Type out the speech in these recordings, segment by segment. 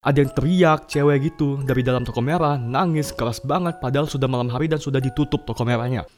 Ada yang teriak, cewek gitu, dari dalam toko merah, nangis keras banget padahal sudah malam hari dan sudah ditutup toko merahnya.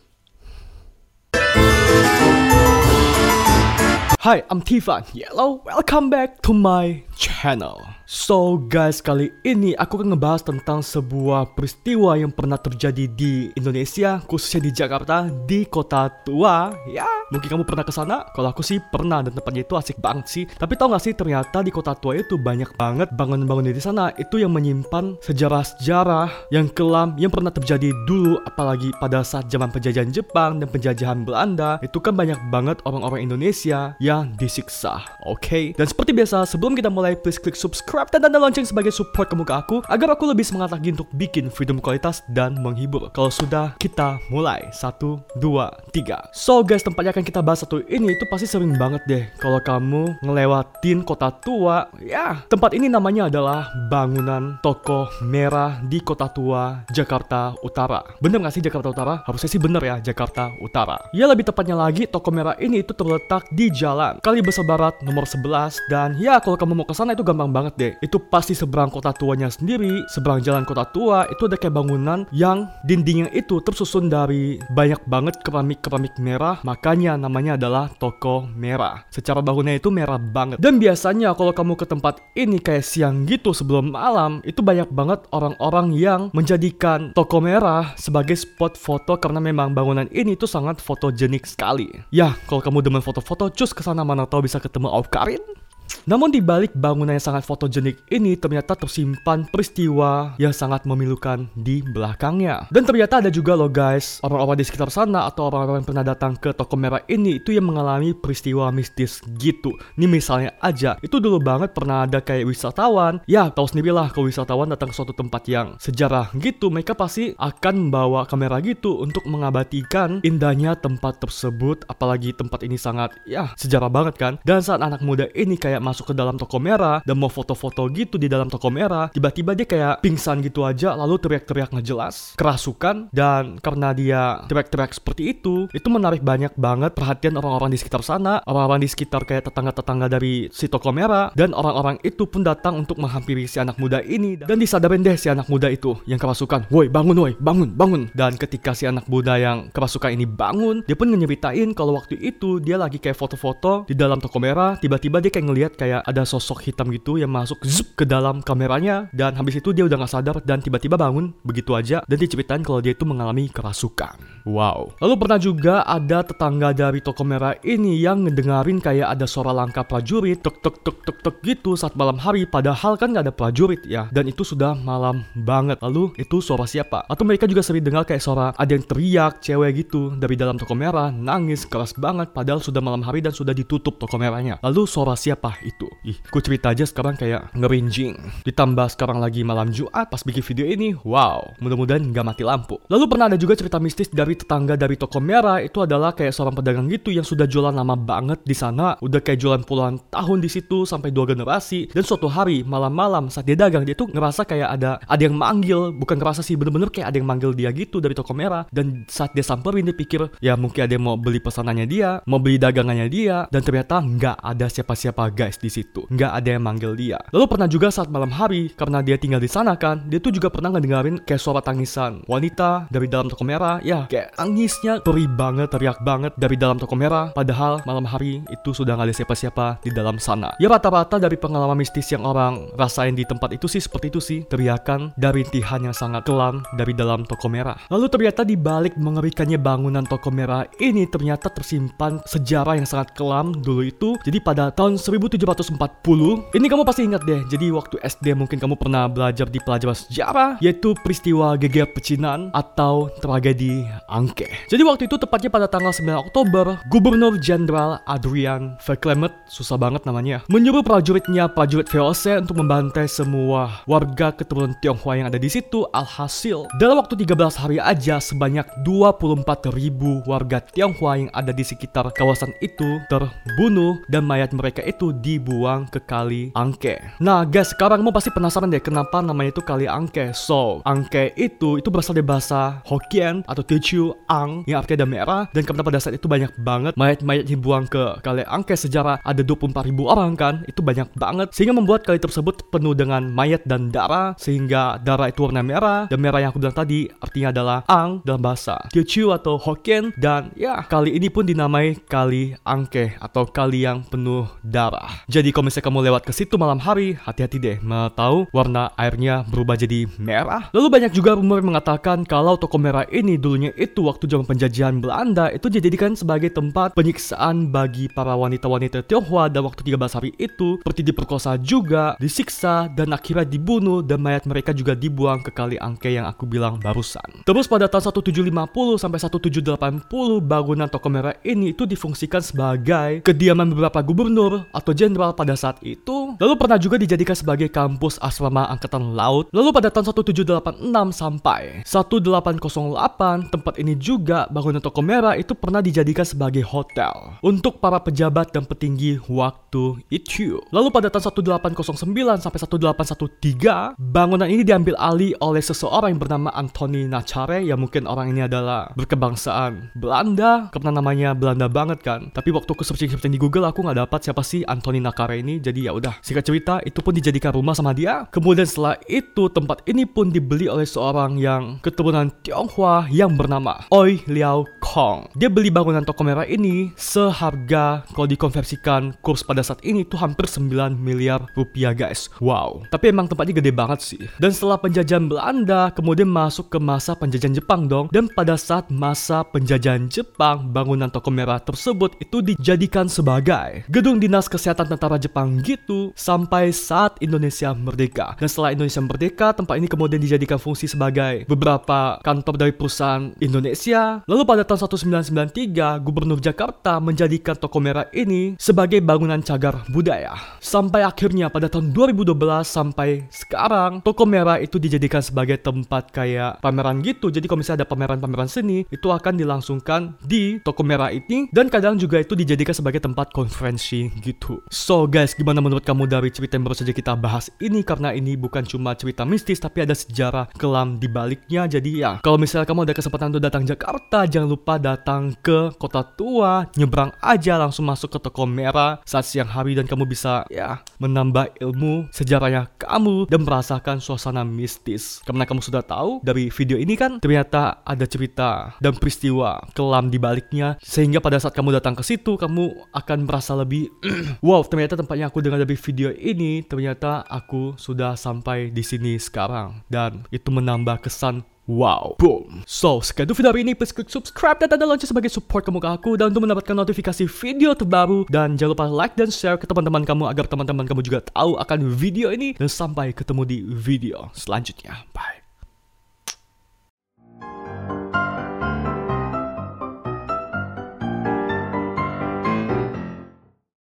Hi, I'm Tivan. Hello, welcome back to my channel. So guys, kali ini aku akan ngebahas tentang sebuah peristiwa yang pernah terjadi di Indonesia, khususnya di Jakarta, di kota tua. Ya, mungkin kamu pernah ke sana. Kalau aku sih pernah dan tempatnya itu asik banget sih. Tapi tau gak sih ternyata di kota tua itu banyak banget bangunan-bangunan di sana itu yang menyimpan sejarah-sejarah yang kelam yang pernah terjadi dulu apalagi pada saat zaman penjajahan Jepang dan penjajahan Belanda. Itu kan banyak banget orang-orang Indonesia yang disiksa. Oke. Okay? Dan seperti biasa, sebelum kita mulai please klik subscribe dan tanda lonceng sebagai support ke aku agar aku lebih semangat lagi untuk bikin video kualitas dan menghibur. Kalau sudah, kita mulai. Satu, dua, tiga. So guys, tempatnya akan kita bahas satu ini itu pasti sering banget deh kalau kamu ngelewatin kota tua. Ya, tempat ini namanya adalah bangunan toko merah di kota tua Jakarta Utara. Bener gak sih Jakarta Utara? Harusnya sih bener ya Jakarta Utara. Ya lebih tepatnya lagi toko merah ini itu terletak di jalan Kali Besar Barat nomor 11 dan ya kalau kamu mau ke sana itu gampang banget deh itu pasti seberang kota tuanya sendiri, seberang jalan kota tua itu ada kayak bangunan yang dindingnya itu tersusun dari banyak banget keramik-keramik merah, makanya namanya adalah toko merah. Secara bangunnya itu merah banget. Dan biasanya kalau kamu ke tempat ini kayak siang gitu sebelum malam, itu banyak banget orang-orang yang menjadikan toko merah sebagai spot foto karena memang bangunan ini tuh sangat fotogenik sekali. Ya, kalau kamu demen foto-foto, cus ke sana mana tahu bisa ketemu Auf Karin. Namun di balik bangunan yang sangat fotogenik ini ternyata tersimpan peristiwa yang sangat memilukan di belakangnya. Dan ternyata ada juga loh guys, orang-orang di sekitar sana atau orang-orang yang pernah datang ke toko merah ini itu yang mengalami peristiwa mistis gitu. Ini misalnya aja, itu dulu banget pernah ada kayak wisatawan, ya tahu sendirilah kalau wisatawan datang ke suatu tempat yang sejarah gitu, mereka pasti akan membawa kamera gitu untuk mengabadikan indahnya tempat tersebut, apalagi tempat ini sangat ya sejarah banget kan. Dan saat anak muda ini kayak masuk ke dalam toko merah dan mau foto-foto gitu di dalam toko merah, tiba-tiba dia kayak pingsan gitu aja lalu teriak-teriak nggak jelas, kerasukan dan karena dia teriak-teriak seperti itu, itu menarik banyak banget perhatian orang-orang di sekitar sana, orang-orang di sekitar kayak tetangga-tetangga dari si toko merah dan orang-orang itu pun datang untuk menghampiri si anak muda ini dan disadarin deh si anak muda itu yang kerasukan, woi bangun woi bangun bangun. Dan ketika si anak muda yang kerasukan ini bangun, dia pun nyeritain kalau waktu itu dia lagi kayak foto-foto di dalam toko merah, tiba-tiba dia kayak ngelihat kayak ada sosok hitam gitu yang masuk zup ke dalam kameranya dan habis itu dia udah nggak sadar dan tiba-tiba bangun begitu aja dan diceritain kalau dia itu mengalami kerasukan. Wow. Lalu pernah juga ada tetangga dari toko merah ini yang ngedengerin kayak ada suara langkah prajurit tek tek tek tek tek gitu saat malam hari padahal kan nggak ada prajurit ya dan itu sudah malam banget. Lalu itu suara siapa? Atau mereka juga sering dengar kayak suara ada yang teriak cewek gitu dari dalam toko merah nangis keras banget padahal sudah malam hari dan sudah ditutup toko merahnya. Lalu suara siapa itu. Ih, gue cerita aja sekarang kayak ngerinjing. Ditambah sekarang lagi malam Jumat pas bikin video ini, wow, mudah-mudahan nggak mati lampu. Lalu pernah ada juga cerita mistis dari tetangga dari toko merah itu adalah kayak seorang pedagang gitu yang sudah jualan lama banget di sana, udah kayak jualan puluhan tahun di situ sampai dua generasi. Dan suatu hari malam-malam saat dia dagang dia tuh ngerasa kayak ada ada yang manggil, bukan ngerasa sih bener-bener kayak ada yang manggil dia gitu dari toko merah. Dan saat dia samperin dia pikir ya mungkin ada yang mau beli pesanannya dia, mau beli dagangannya dia, dan ternyata nggak ada siapa-siapa guys di situ. Nggak ada yang manggil dia. Lalu pernah juga saat malam hari, karena dia tinggal di sana kan, dia tuh juga pernah ngedengerin kayak suara tangisan wanita dari dalam toko merah. Ya, kayak tangisnya perih banget, teriak banget dari dalam toko merah. Padahal malam hari itu sudah nggak ada siapa-siapa di dalam sana. Ya rata-rata dari pengalaman mistis yang orang rasain di tempat itu sih seperti itu sih. Teriakan dari rintihan yang sangat kelam dari dalam toko merah. Lalu ternyata di balik mengerikannya bangunan toko merah ini ternyata tersimpan sejarah yang sangat kelam dulu itu. Jadi pada tahun 1700 1740 Ini kamu pasti ingat deh Jadi waktu SD mungkin kamu pernah belajar di pelajaran sejarah Yaitu peristiwa geger pecinan Atau tragedi Angke. Jadi waktu itu tepatnya pada tanggal 9 Oktober Gubernur Jenderal Adrian Verklemet Susah banget namanya Menyuruh prajuritnya prajurit VOC Untuk membantai semua warga keturunan Tionghoa yang ada di situ Alhasil. Dalam waktu 13 hari aja Sebanyak 24 ribu warga Tionghoa yang ada di sekitar kawasan itu Terbunuh Dan mayat mereka itu dibuang ke kali Angke. Nah guys, sekarang kamu pasti penasaran deh kenapa namanya itu kali Angke. So, Angke itu itu berasal dari bahasa Hokkien atau Teochew Ang yang artinya ada merah. Dan karena pada saat itu banyak banget mayat-mayat dibuang ke kali Angke. Sejarah ada 24 ribu orang kan, itu banyak banget. Sehingga membuat kali tersebut penuh dengan mayat dan darah. Sehingga darah itu warna merah. Dan merah yang aku bilang tadi artinya adalah Ang dalam bahasa Teochew atau Hokkien. Dan ya kali ini pun dinamai kali Angke atau kali yang penuh darah. Jadi kalau misalnya kamu lewat ke situ malam hari, hati-hati deh, mau tahu warna airnya berubah jadi merah. Lalu banyak juga rumor mengatakan kalau toko merah ini dulunya itu waktu zaman penjajahan Belanda itu dijadikan sebagai tempat penyiksaan bagi para wanita-wanita Tionghoa dan waktu 13 hari itu seperti diperkosa juga, disiksa dan akhirnya dibunuh dan mayat mereka juga dibuang ke kali Angke yang aku bilang barusan. Terus pada tahun 1750 sampai 1780 bangunan toko merah ini itu difungsikan sebagai kediaman beberapa gubernur atau jenderal pada saat itu. Lalu pernah juga dijadikan sebagai kampus asrama angkatan laut. Lalu pada tahun 1786 sampai 1808 tempat ini juga bangunan toko merah itu pernah dijadikan sebagai hotel untuk para pejabat dan petinggi waktu itu. Lalu pada tahun 1809 sampai 1813 bangunan ini diambil alih oleh seseorang yang bernama Anthony Nacare yang mungkin orang ini adalah berkebangsaan Belanda karena namanya Belanda banget kan. Tapi waktu aku searching-searching di Google aku nggak dapat siapa sih Anthony Nakare ini. Jadi ya udah, singkat cerita itu pun dijadikan rumah sama dia. Kemudian setelah itu tempat ini pun dibeli oleh seorang yang keturunan Tionghoa yang bernama Oi Liao Kong. Dia beli bangunan toko merah ini seharga kalau dikonversikan kurs pada saat ini tuh hampir 9 miliar rupiah guys. Wow. Tapi emang tempatnya gede banget sih. Dan setelah penjajahan Belanda kemudian masuk ke masa penjajahan Jepang dong. Dan pada saat masa penjajahan Jepang, bangunan toko merah tersebut itu dijadikan sebagai gedung dinas kesehatan tentara Jepang gitu sampai saat Indonesia merdeka. Dan setelah Indonesia merdeka, tempat ini kemudian dijadikan fungsi sebagai beberapa kantor dari perusahaan Indonesia. Lalu pada tahun 1993, Gubernur Jakarta menjadikan toko merah ini sebagai bangunan cagar budaya. Sampai akhirnya pada tahun 2012 sampai sekarang, toko merah itu dijadikan sebagai tempat kayak pameran gitu. Jadi kalau misalnya ada pameran-pameran seni, itu akan dilangsungkan di toko merah ini dan kadang juga itu dijadikan sebagai tempat konferensi gitu. So guys, gimana menurut kamu dari cerita yang baru saja kita bahas ini karena ini bukan cuma cerita mistis tapi ada sejarah kelam di baliknya. Jadi ya, kalau misalnya kamu ada kesempatan untuk datang Jakarta, jangan lupa datang ke Kota Tua, nyebrang aja langsung masuk ke toko merah saat siang hari dan kamu bisa ya menambah ilmu sejarahnya kamu dan merasakan suasana mistis. Karena kamu sudah tahu dari video ini kan ternyata ada cerita dan peristiwa kelam di baliknya sehingga pada saat kamu datang ke situ kamu akan merasa lebih wow ternyata tempatnya aku dengar dari video ini ternyata aku sudah sampai di sini sekarang dan itu menambah kesan Wow, boom. So, sekian itu video hari ini. Please klik subscribe dan tanda lonceng sebagai support kamu ke aku. Dan untuk mendapatkan notifikasi video terbaru. Dan jangan lupa like dan share ke teman-teman kamu agar teman-teman kamu juga tahu akan video ini. Dan sampai ketemu di video selanjutnya. Bye.